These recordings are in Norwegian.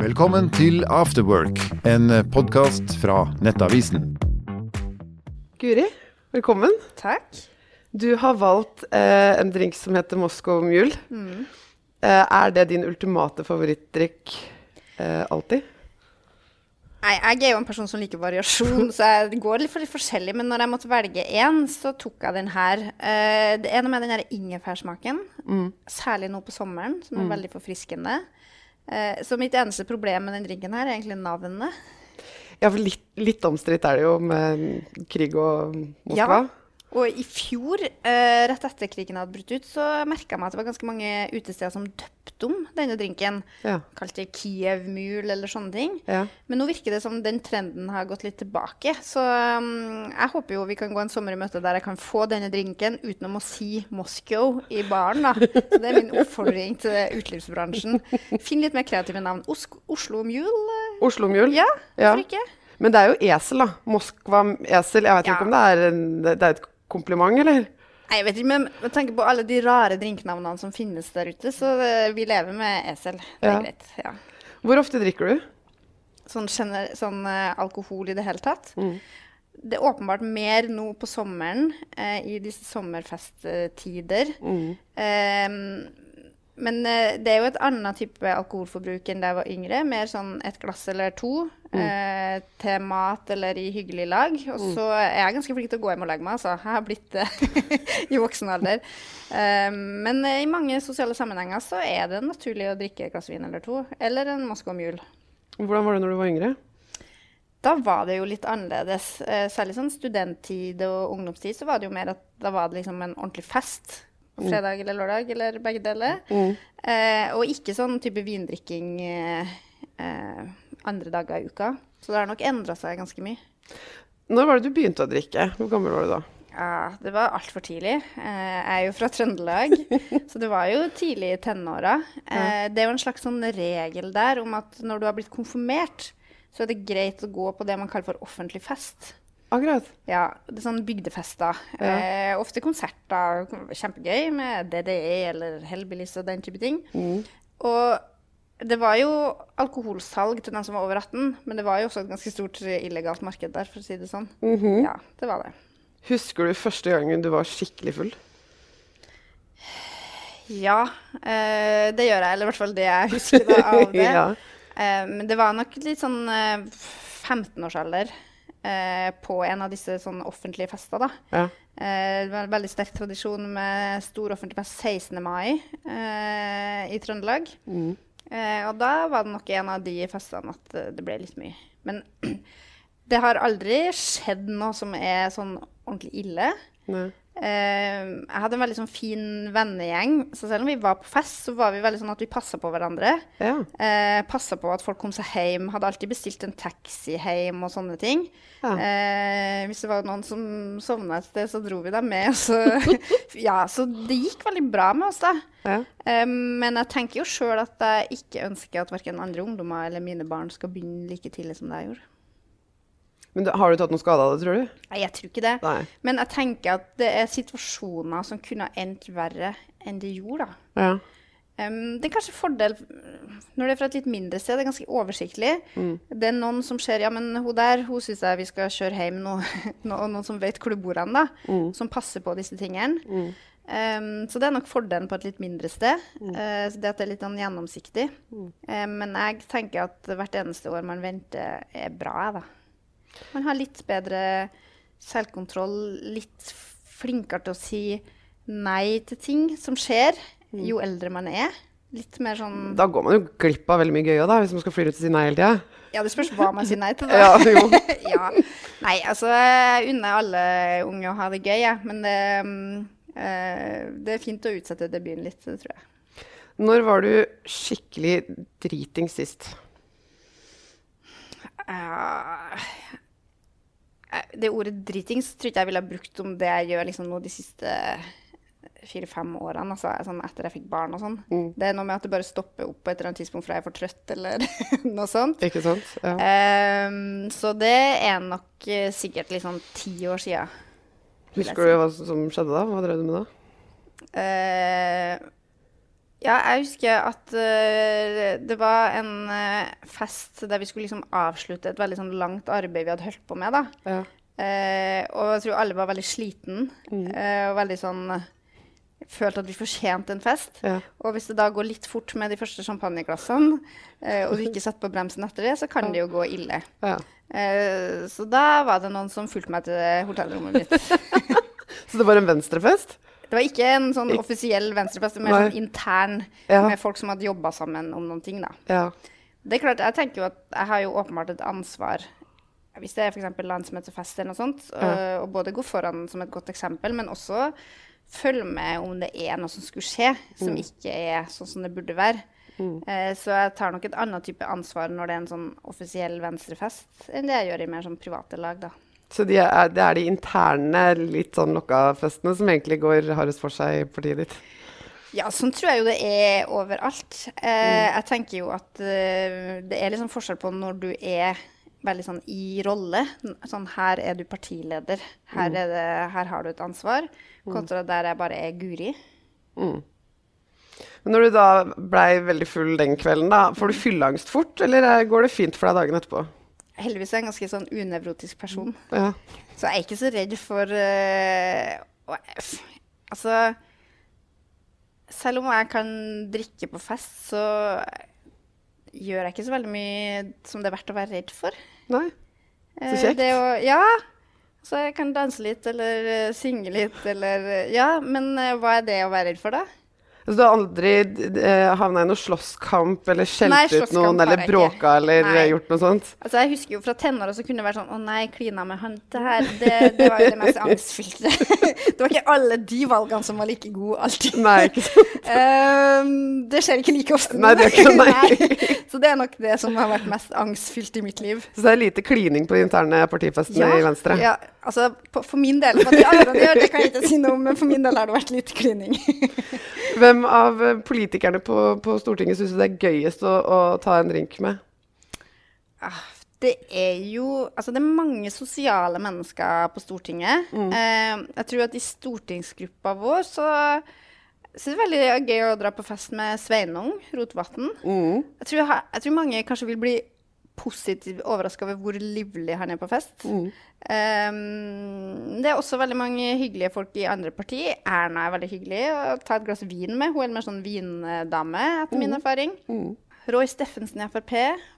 Velkommen til Afterwork, en podkast fra Nettavisen. Guri, velkommen. Takk. Du har valgt eh, en drink som heter Moscow Mule. Mm. Eh, er det din ultimate favorittdrikk eh, alltid? Nei, jeg er jo en person som liker variasjon, så jeg går litt for litt forskjellig. Men når jeg måtte velge én, så tok jeg den her. Eh, det er noe med den ingefærsmaken, mm. særlig nå på sommeren, som er veldig forfriskende. Eh, så mitt eneste problem med den drinken her er egentlig navnet. Ja, for litt, litt omstridt er det jo med krig og Moskva. Ja. Og i fjor, eh, rett etter krigen hadde brutt ut, så merka jeg meg at det var ganske mange utesteder som døpte om denne drinken. Ja. Kalte det Kiev-mul eller sånne ting. Ja. Men nå virker det som den trenden har gått litt tilbake. Så um, jeg håper jo vi kan gå en sommer i møte der jeg kan få denne drinken uten å si Moscow i baren. da. Så det er min oppfordring til utelivsbransjen. Finn litt mer kreative navn. Os Oslo Mule? Oslo Mule. Ja, Ja. hvorfor ikke? Men det er jo esel, da. Moskva esel. Jeg vet Ja. ikke om det er, det er et kompliment, eller? Nei, jeg vet ikke, men med tanke på alle de rare drinknavnene som finnes der ute, så eh, vi lever med esel. Det er Ja. greit. ja. Hvor ofte drikker du? Sånn, sånn uh, alkohol i det hele tatt. Det er åpenbart mer nå på sommeren, eh, i disse sommerfesttider. Ehm, men eh, det er jo et annet type alkoholforbruk enn da jeg var yngre. Mer sånn et glass eller to eh, til mat eller i hyggelig lag. Og så er jeg ganske flink til å gå hjem og legge meg, altså. Jeg har blitt det i voksen alder. Ehm, men eh, i mange sosiale sammenhenger så er det naturlig å drikke et glass vin eller to. Eller en Moscow Mule. Hvordan var det når du var yngre? Da var det jo litt annerledes. Eh, særlig sånn studenttid og ungdomstid så var det jo mer at da var det liksom en ordentlig fest. Fredag eller lørdag, eller begge deler. Eh, og ikke sånn type vindrikking eh, eh, andre dager i uka. Så det har nok endra seg ganske mye. Når var det du begynte å drikke? Hvor gammel var du da? Ja, det var altfor tidlig. Eh, jeg er jo fra Trøndelag, så det var jo tidlig i tenåra. Eh, det er jo en slags sånn regel der om at når du har blitt konfirmert, så er det greit å gå på det man kaller for offentlig fest. Akkurat. Ja, det er sånn bygdefester. Ja. Eh, ofte konserter. Kjempegøy med DDE eller Hellbillies og den type ting. Og det var jo alkoholsalg til den som var over 18, men det var jo også et ganske stort illegalt marked der, for å si det sånn. Ja, det var det. Husker du første gangen du var skikkelig full? Ja, eh, det gjør jeg. Eller i hvert fall det jeg husker da, av det. Ja. Eh, men det var nok litt sånn eh, 15-årsalder eh, på en av disse sånn offentlige fester, da. Ja. Eh, det var en veldig sterk tradisjon med stor offentlig fest 16. mai eh, i Trøndelag. Eh, og da var det nok en av de festene at eh, det ble litt mye. Men det har aldri skjedd noe som er sånn ordentlig ille. Nei. Eh, jeg hadde en veldig sånn fin vennegjeng, så selv om vi var på fest, så var vi veldig sånn at vi passa på hverandre. Ja. Eh, passa på at folk kom seg hjem. Hadde alltid bestilt en taxi hjem og sånne ting. Ja. Eh, hvis det var noen som sovna et sted, så dro vi dem med. Så, ja, så det gikk veldig bra med oss, da. Ja. Eh, men jeg tenker jo sjøl at jeg ikke ønsker at verken andre ungdommer eller mine barn skal begynne like tidlig som det jeg gjorde. Men har du tatt noen skade av det, tror du? Nei, jeg tror ikke det. Nei. Men jeg tenker at det er situasjoner som kunne endt verre enn det gjorde. da. Ja. Um, det er kanskje fordel når det er fra et litt mindre sted. Det er ganske oversiktlig. Det er noen som ser ja, men hun der hun syns jeg vi skal kjøre hjem nå. Og noen som vet hvor du bor hen, da. Som passer på disse tingene. Em, så det er nok fordelen på et litt mindre sted. så det at det er litt sånn gjennomsiktig. Em, men jeg tenker at hvert eneste år man venter, er bra. da. Man har litt bedre selvkontroll, litt flinkere til å si nei til ting som skjer, jo eldre man er. Litt mer sånn Da går man jo glipp av veldig mye gøy òg, da, hvis man skal fly ut og si nei hele tida. Ja, det spørs hva man sier nei til, da. Ja, ja. Nei, altså, jeg unner alle unge å ha det gøy, jeg. Men det, mm, eh, det er fint å utsette debuten litt, det tror jeg. Når var du skikkelig driting sist? Det ordet dritings tror ikke jeg ville ha brukt om det jeg gjør liksom, nå de siste fire-fem årene, altså, sånn etter jeg fikk barn og sånn. Det er noe med at det bare stopper opp på et eller annet tidspunkt fordi jeg er for trøtt, eller noe sånt. Ikke sant? Ja. Um, så det er nok uh, sikkert liksom ti år sia. Husker du hva som skjedde da? Hva drev du med da? Uh, Ja, jeg husker at uh, det var en eh, fest der vi skulle liksom avslutte et veldig sånn langt arbeid vi hadde holdt på med. da. Ja. Eh, og jeg tror alle var veldig sliten Mm. eh, og veldig sånn Følte at vi fortjente en fest. Ja. Og hvis det da går litt fort med de første champagneglassene, eh, og du ikke setter på bremsen etter det, så kan det jo gå ille. Ja. Eh, så da var det noen som fulgte meg til hotellrommet mitt. Så det var en venstrefest? Det var ikke en sånn offisiell venstrefest, men mer sånn intern Ja. med folk som hadde jobba sammen om noen ting. da. Ja. Det er klart, Jeg tenker jo at jeg har jo åpenbart et ansvar hvis det er f.eks. eller noe sånt, Ja. og, og både gå foran som et godt eksempel, men også følge med om det er noe som skulle skje, som Mm. ikke er sånn som det burde være. Eh, så jeg tar nok et annet type ansvar når det er en sånn offisiell venstrefest, enn det jeg gjør i mer sånn private lag, da. Så de er, det er de interne, litt sånn lokka festene som egentlig går hardest for seg i partiet ditt? Ja, sånn tror jeg jo det er overalt. Eh, Mm. Jeg tenker jo at eh, det er liksom forskjell på når du er veldig sånn i rolle. Sånn her er du partileder, her, Mm. det, her har du et ansvar. Kontra der jeg bare er Guri. Men når du da blei veldig full den kvelden, da, får du fylleangst fort, eller går det fint for deg dagen etterpå? Heldigvis er jeg en ganske sånn unevrotisk person. Ja. Så jeg er ikke så redd for uh, Altså Selv om jeg kan drikke på fest, så gjør jeg ikke så veldig mye som det er verdt å være redd for. Nei? Så Eh, kjekt. Det å, ja. Så jeg kan danse litt eller eh, synge litt eller eh, Ja, men hva er det å være redd for, da? Så du har aldri eh, havna i noen slåsskamp eller skjelt Nei, ut noen eller bråka eller Nei. gjort noe sånt? Altså, Jeg husker jo fra tenåra så kunne det vært sånn Å nei, klina med han. Det her, det, det var jo det mest angstfylte. det var ikke alle de valgene som var like gode alltid. Nei, ikke sant? um, det skjer ikke like ofte. Nei, det ikke det, nei. Så det er nok det som har vært mest angstfylt i mitt liv. Så det er lite klining på de interne partifestene i Venstre? ja altså på, for min del. Hva de andre gjør, det kan jeg ikke si noe om, men for min del har det vært litt klining. Hvem av eh, politikerne på, på Stortinget syns du det er gøyest å, å ta en drink med? Ah, Det er jo Altså, det er mange sosiale mennesker på Stortinget. Eh, jeg tror at i stortingsgruppa vår så så er det veldig gøy å dra på fest med Sveinung Rotevatn. Mm. jeg, jeg tror mange kanskje vil bli positivt overraska over hvor livlig han er på fest. Um, det er også veldig mange hyggelige folk i andre parti. Erna er veldig hyggelig å ta et glass vin med. Hun er mer sånn vindame, etter min erfaring. Roy Steffensen i Frp,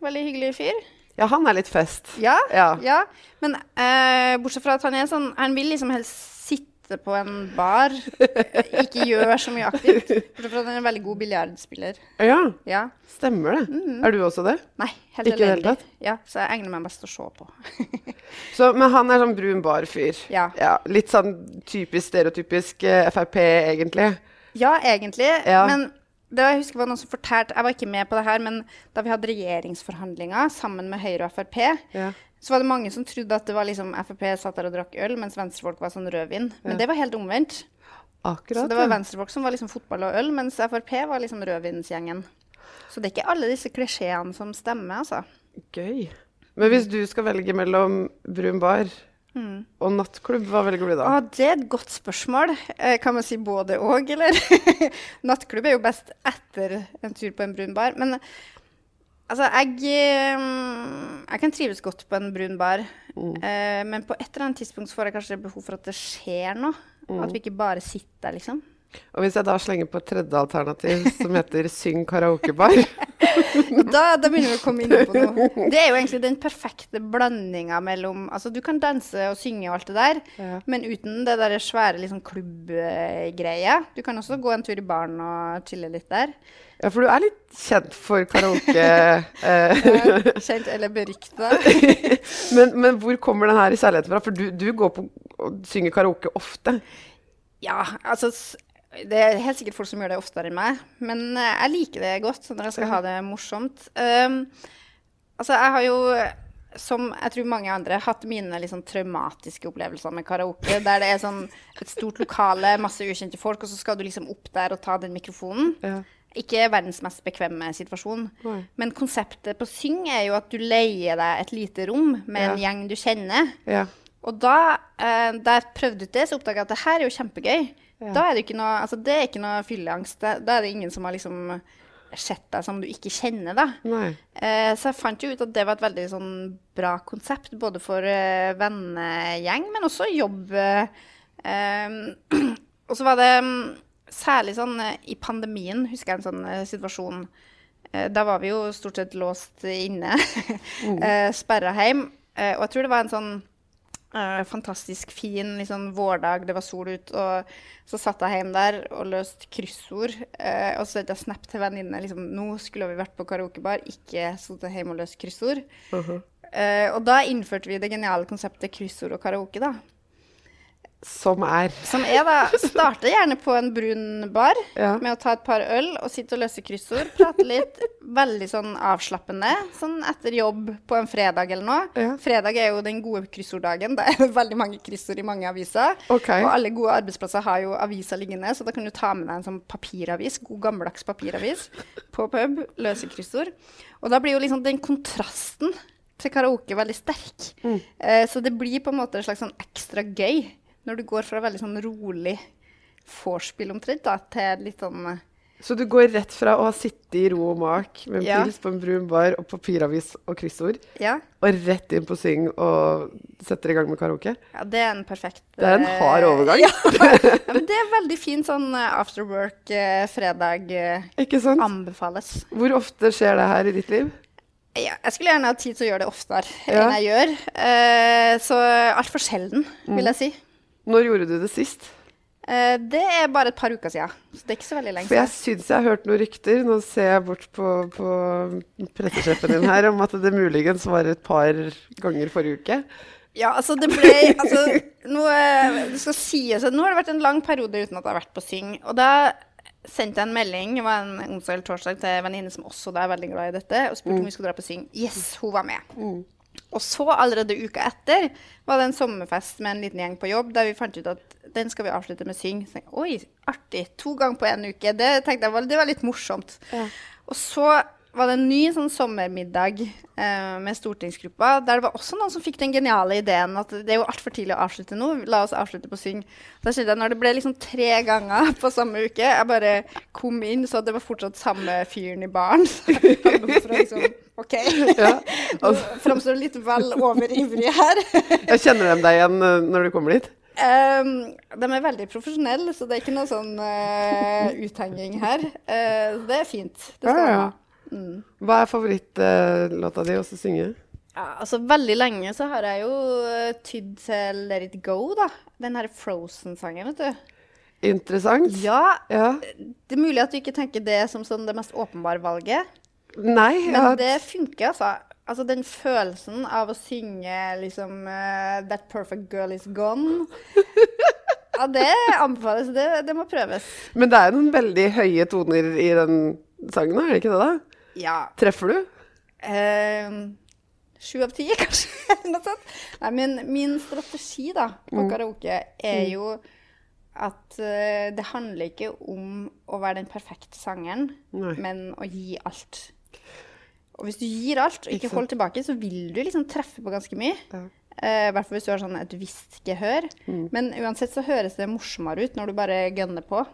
veldig hyggelig fyr. Ja, han er litt fest. Ja, Ja. ja. Men uh, bortsett fra at han er sånn Han vil liksom helst sitte på en bar, ikke gjør så mye aktivt. Bortsett fra at han er en veldig god biljardspiller. Ja, Ja. stemmer det. Er du også det? Nei, helt Ikke elendig. Ja, så jeg egner meg best å se på. Så, men han er sånn brun bar-fyr. Ja. Litt sånn typisk stereotypisk eh, Frp, egentlig. Ja, egentlig. Ja. Men det var, jeg husker var noen som fortalte Jeg var ikke med på det her, men da vi hadde regjeringsforhandlinger sammen med Høyre og Frp, Ja. Så var det mange som trodde at det var liksom Frp satt der og drakk øl, mens venstrefolk var sånn rødvin. Men det var helt omvendt. Akkurat. Så det var venstrefolk som var liksom fotball og øl, mens Frp var liksom rødvinsgjengen. Så det er ikke alle disse klisjeene som stemmer, altså. Gøy. Men hvis du skal velge mellom brun bar og nattklubb, hva velger du da? Ah, det er et godt spørsmål. Eh, kan man si både og, eller? Nattklubb er jo best etter en tur på en brun bar. Men altså, jeg eh, Jeg kan trives godt på en brun bar. mm. men på et eller annet tidspunkt får jeg kanskje behov for at det skjer noe. At vi ikke bare sitter der, liksom. Og hvis jeg da slenger på et tredje alternativ som heter Syng karaokebar Da, da begynner vi å komme inn på noe. Det er jo egentlig den perfekte blandinga mellom Altså, du kan danse og synge og alt det der, Ja. men uten det der svære liksom, klubbgreia. Du kan også gå en tur i baren og chille litt der. Ja, for du er litt kjent for karaoke. eh, Kjent eller berykta. men, men hvor kommer den her i kjærligheten fra? For du, du går på og synger karaoke ofte. Ja, altså Det er helt sikkert folk som gjør det oftere enn meg, men eh, jeg liker det godt når jeg skal ha det morsomt. Um, altså, jeg har jo, som jeg tror mange andre, hatt mine liksom traumatiske opplevelser med karaoke, der det er sånn et stort lokale, masse ukjente folk, og så skal du liksom opp der og ta den mikrofonen. Ja. Ikke verdens mest bekvemme situasjon. Nei. Men konseptet på Syng er jo at du leier deg et lite rom med en Ja. gjeng du kjenner. Ja. Og da, eh, da jeg prøvde ut det, så oppdaga jeg at det her er jo kjempegøy. Da er det ikke noe, altså det er ikke noe fylleangst. Da er det ingen som har liksom sett deg som du ikke kjenner, da. Eh, så jeg fant jo ut at det var et veldig sånn bra konsept, både for eh, vennegjeng, men også jobb. Eh, og så var det mm, særlig sånn eh, i pandemien, husker jeg en sånn eh, situasjon. Eh, da var vi jo stort sett låst inne, mm. sperra hjem. og jeg tror det var en sånn Uh, fantastisk fin liksom, vårdag, det var sol ut. Og så satt jeg hjemme der og løste kryssord. Uh, og så sendte jeg snap til venninne. Liksom, nå skulle vi vært på karaokebar, ikke sittet hjemme og løst kryssord. Uh -huh. uh, og da innførte vi det geniale konseptet kryssord og karaoke. da. Som er? Som er da, Starte gjerne på en brun bar ja. med å ta et par øl og sitte og løse kryssord. Prate litt. Veldig sånn avslappende. Sånn etter jobb på en fredag eller noe. Ja. Fredag er jo den gode kryssorddagen. Da er det veldig mange kryssord i mange aviser. Okay. Og alle gode arbeidsplasser har jo aviser liggende, så da kan du ta med deg en sånn papiravis, god gammeldags papiravis, på pub. Løse kryssord. Og da blir jo liksom den kontrasten til karaoke veldig sterk. Mm. Eh, så det blir på en måte en slags sånn ekstra gøy. Når du går fra veldig sånn rolig vorspiel omtrent da, til litt sånn eh, Så du går rett fra å ha sittet i ro og mak med en ja. pils på en brun bar og papiravis og kryssord, ja. og rett inn på Syng og setter i gang med karaoke? Ja, det er en perfekt Det er en hard overgang. ja. ja, men det er veldig fin sånn eh, after work eh, fredag. Eh, Ikke sant? Anbefales. Hvor ofte skjer det her i ditt liv? Ja, jeg skulle gjerne ha tid til å gjøre det oftere enn jeg gjør. Eh, så altfor sjelden, vil mm. jeg si. Når gjorde du det sist? Uh, det er bare et par uker siden. Så det er ikke så veldig lenge For jeg syns jeg har hørt noen rykter, nå ser jeg bort på, på pressesjefen din her, om at det muligens var et par ganger forrige uke. Ja, altså det ble altså, nå, det skal sies, nå har det vært en lang periode uten at jeg har vært på Syng. Og da sendte jeg en melding det var en onsdag eller torsdag til en venninne som også er veldig glad i dette, og spurte mm. om vi skulle dra på Syng. Yes, hun var med. Mm. Og så, allerede uka etter, var det en sommerfest med en liten gjeng på jobb der vi fant ut at den skal vi avslutte med syng. Så, Oi, artig. To ganger på en uke. Det tenkte jeg var, det var litt morsomt. Ja. Og så var det en ny sånn sommermiddag eh, med stortingsgruppa, der det var også noen som fikk den geniale ideen at det er jo altfor tidlig å avslutte nå. La oss avslutte på syng. Da skjedde det når det ble liksom tre ganger på samme uke. Jeg bare kom inn, så det var fortsatt samme fyren i baren. liksom, OK. Ja, altså. Framstår litt vel overivrig her. jeg kjenner dem deg igjen eh, når du kommer dit? Um, de er veldig profesjonelle, så det er ikke noe sånn uh, uthenging her. Uh, det er fint. Det skal ja, ja. Mm. Hva er favorittlåta di å synge? Ja, altså Veldig lenge så har jeg jo eh, tydd til Let It Go, da. Den her Frozen-sangen, vet du. Interessant. Ja, ja, Det er mulig at du ikke tenker det som sånn det mest åpenbare valget. Nei. Men ja. det funker, altså. Altså Den følelsen av å synge liksom uh, That perfect girl is gone. ja, det anbefales. Det, det må prøves. Men det er noen veldig høye toner i den sangen, er det ikke det? da? Ja. Treffer du? Uh, Sju av ti, kanskje. Nei, men min strategi da, på mm. karaoke er mm. jo at uh, det handler ikke om å være den perfekte sangeren, Nei. men å gi alt. Og hvis du gir alt og ikke holder tilbake, så vil du liksom treffe på ganske mye. I ja. uh, hvert fall hvis du har sånn et visst gehør. Mm. Men uansett så høres det morsommere ut når du bare gønner på.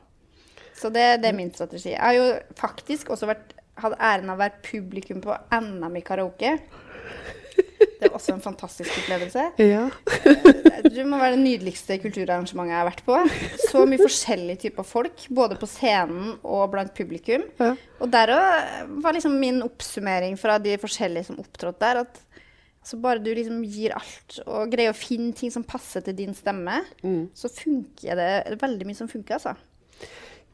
Så det, det, er min strategi. Jeg har jo faktisk også vært hadde æren av å være publikum på NM i karaoke. Det er også en fantastisk opplevelse. Ja. det må være det nydeligste kulturarrangementet jeg har vært på. Så mye forskjellige typer folk, både på scenen og blant publikum. Ja. Og der var liksom min oppsummering fra de forskjellige som opptrådte der, at altså bare du liksom gir alt og greier å finne ting som passer til din stemme, mm. så funker det, det veldig mye som funker, altså.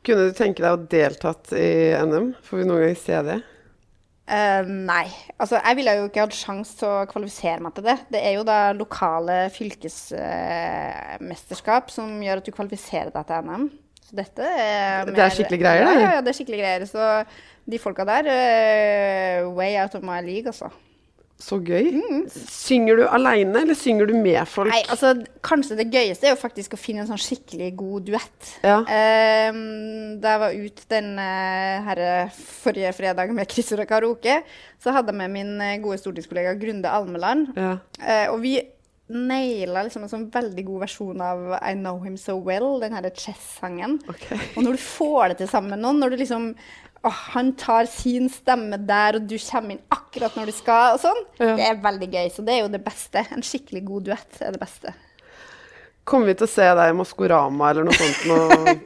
Kunne du tenke deg å deltatt i NM? Får vi noen gang se det? Uh, nei. Altså, jeg ville jo ikke hatt sjanse til å kvalifisere meg til det. Det er jo da lokale fylkesmesterskap uh, som gjør at du kvalifiserer deg til NM. Så dette er mer, Det er skikkelig greier, det? Ja, ja, det er skikkelig greier. Så de folka der uh, Way out of my league, altså. Så gøy. Mm. Synger du aleine, eller synger du med folk? Nei, altså, Kanskje det gøyeste er jo faktisk å finne en sånn skikkelig god duett. Ja. Um, da jeg var ute den uh, forrige fredag med Krisser og karaoke, så hadde jeg med min uh, gode stortingskollega Grunde Almeland. Ja. Uh, og vi naila liksom en sånn veldig god versjon av I Know Him So Well, den herre Chess-sangen. Okay. Og når du får det til sammen med noen, når du liksom å, Han tar sin stemme der, og du kommer inn akkurat når du skal, og sånn. Ja. Det er veldig gøy. Så det er jo det beste. En skikkelig god duett er det beste. Kommer vi til å se deg i Maskorama eller noe sånt nå,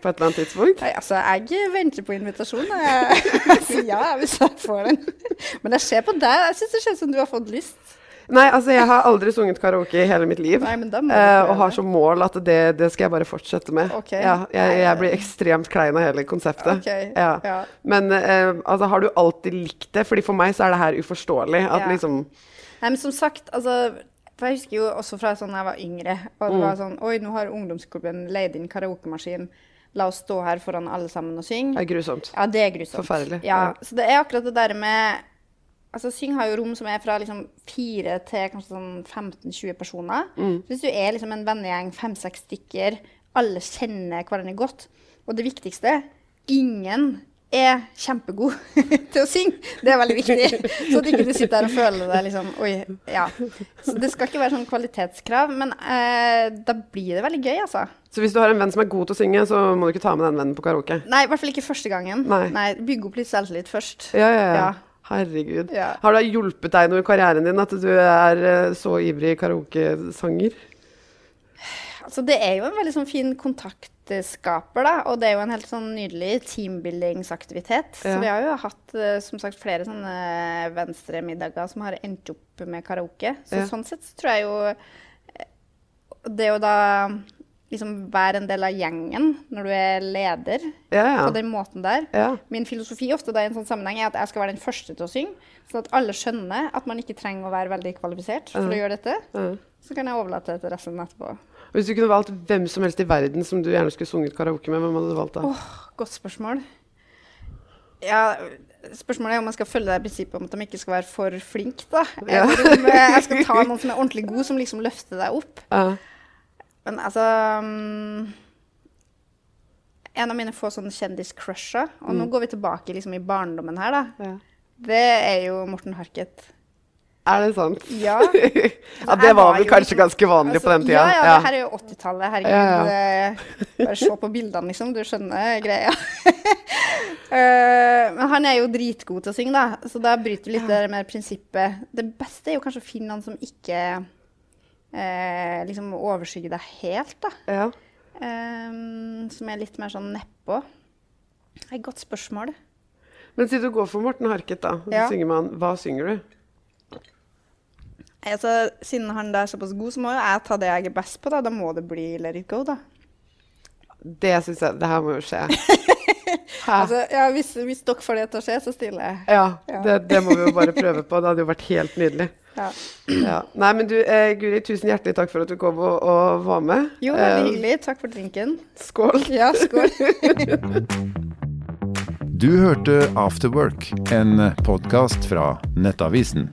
på et eller annet tidspunkt? Nei, altså, jeg venter på invitasjon. Jeg ja hvis jeg får den. Men jeg ser på deg. Jeg syns det ser ut som du har fått lyst. Nei, altså jeg har aldri sunget karaoke i hele mitt liv. Nei, men da må du eh, prøve og har som mål at det, det skal jeg bare fortsette med. Okay. Ja, jeg, jeg blir ekstremt klein av hele konseptet. Okay. Ja. ja. Men eh, altså, har du alltid likt det? Fordi for meg så er det her uforståelig. At liksom Nei, men som sagt, altså for Jeg husker jo også fra sånn jeg var yngre. Og det var sånn Oi, nå har ungdomsklubben leid inn karaokemaskin. La oss stå her foran alle sammen og synge. Det er grusomt. Ja, det er grusomt. Forferdelig, Ja, ja. Så det er akkurat det der med Altså, Syng har jo rom som er fra liksom fire til kanskje sånn 15-20 personer. Mm. Hvis du er liksom en vennegjeng, fem-seks stykker, alle kjenner hverandre godt Og det viktigste ingen er kjempegod til å synge. Det er veldig viktig. Så at ikke du sitter der og føler deg liksom Oi, ja. Så det skal ikke være sånn kvalitetskrav, men eh, da blir det veldig gøy, altså. Så hvis du har en venn som er god til å synge, så må du ikke ta med den vennen på karaoke? Nei, i hvert fall ikke første gangen. Nei. Bygge opp litt selvtillit først. Ja, ja, ja. Ja. Herregud. Ja. Har det hjulpet deg noe i karrieren din at du er eh, så ivrig karaokesanger? Altså, det er jo en veldig sånn fin kontaktskaper, da. Og det er jo en helt sånn nydelig teambuildingsaktivitet. Ja. Så vi har jo hatt eh, som sagt flere sånne venstremiddager som har endt opp med karaoke. Så Ja. sånn sett så tror jeg jo eh, Det å da liksom være en del av gjengen når du er leder Ja, ja. på den måten der ja. Min filosofi ofte da i en sånn sammenheng er at jeg skal være den første til å synge. Sånn at alle skjønner at man ikke trenger å være veldig kvalifisert for å gjøre dette. Mm. Så kan jeg overlate det til resten etterpå. Hvis du kunne valgt hvem som helst i verden som du gjerne skulle sunget karaoke med, hvem hadde du valgt da? Oh, godt spørsmål. Ja, spørsmålet er om jeg skal følge det prinsippet om at de ikke skal være for flinke, da. Eller om jeg skal ta noen som er ordentlig god, som liksom løfter deg opp. Ja. Men altså um, En av mine få sånne kjendiscrusher, og nå går vi tilbake liksom i barndommen her, da. Ja. Det er jo Morten Harket. Er det sant? Ja. Ja, det var vel kanskje liksom- ganske vanlig på den tida. Ja, ja, det her er jo 80-tallet. Herregud. Ja, Bare se på bildene, liksom. Du skjønner greia. uh, men han er jo dritgod til å synge, da. Så da bryter du litt det med prinsippet. Det beste er jo kanskje å finne noen som ikke eh, liksom overskygge deg helt, da. Ja. Um, som er litt mer sånn nedpå. Det er et godt spørsmål. Men siden du går for Morten Harket, da, så Ja. synger man Hva synger du? Altså, siden han er såpass god, så må jo jeg ta det jeg er best på. Da Da må det bli Let it go, da. Det syns jeg Det her må jo skje. Altså, ja, hvis, hvis dere får det til å skje, så stiller jeg. Ja, Ja. det, det må vi jo bare prøve på. Det hadde jo vært helt nydelig. Ja. Ja. Nei, men du, eh, Guri, tusen hjertelig takk for at du kom og, og var med. Jo, veldig Eh, hyggelig. Takk for drinken. Skål. Ja, skål. Du hørte Afterwork, en podkast fra Nettavisen.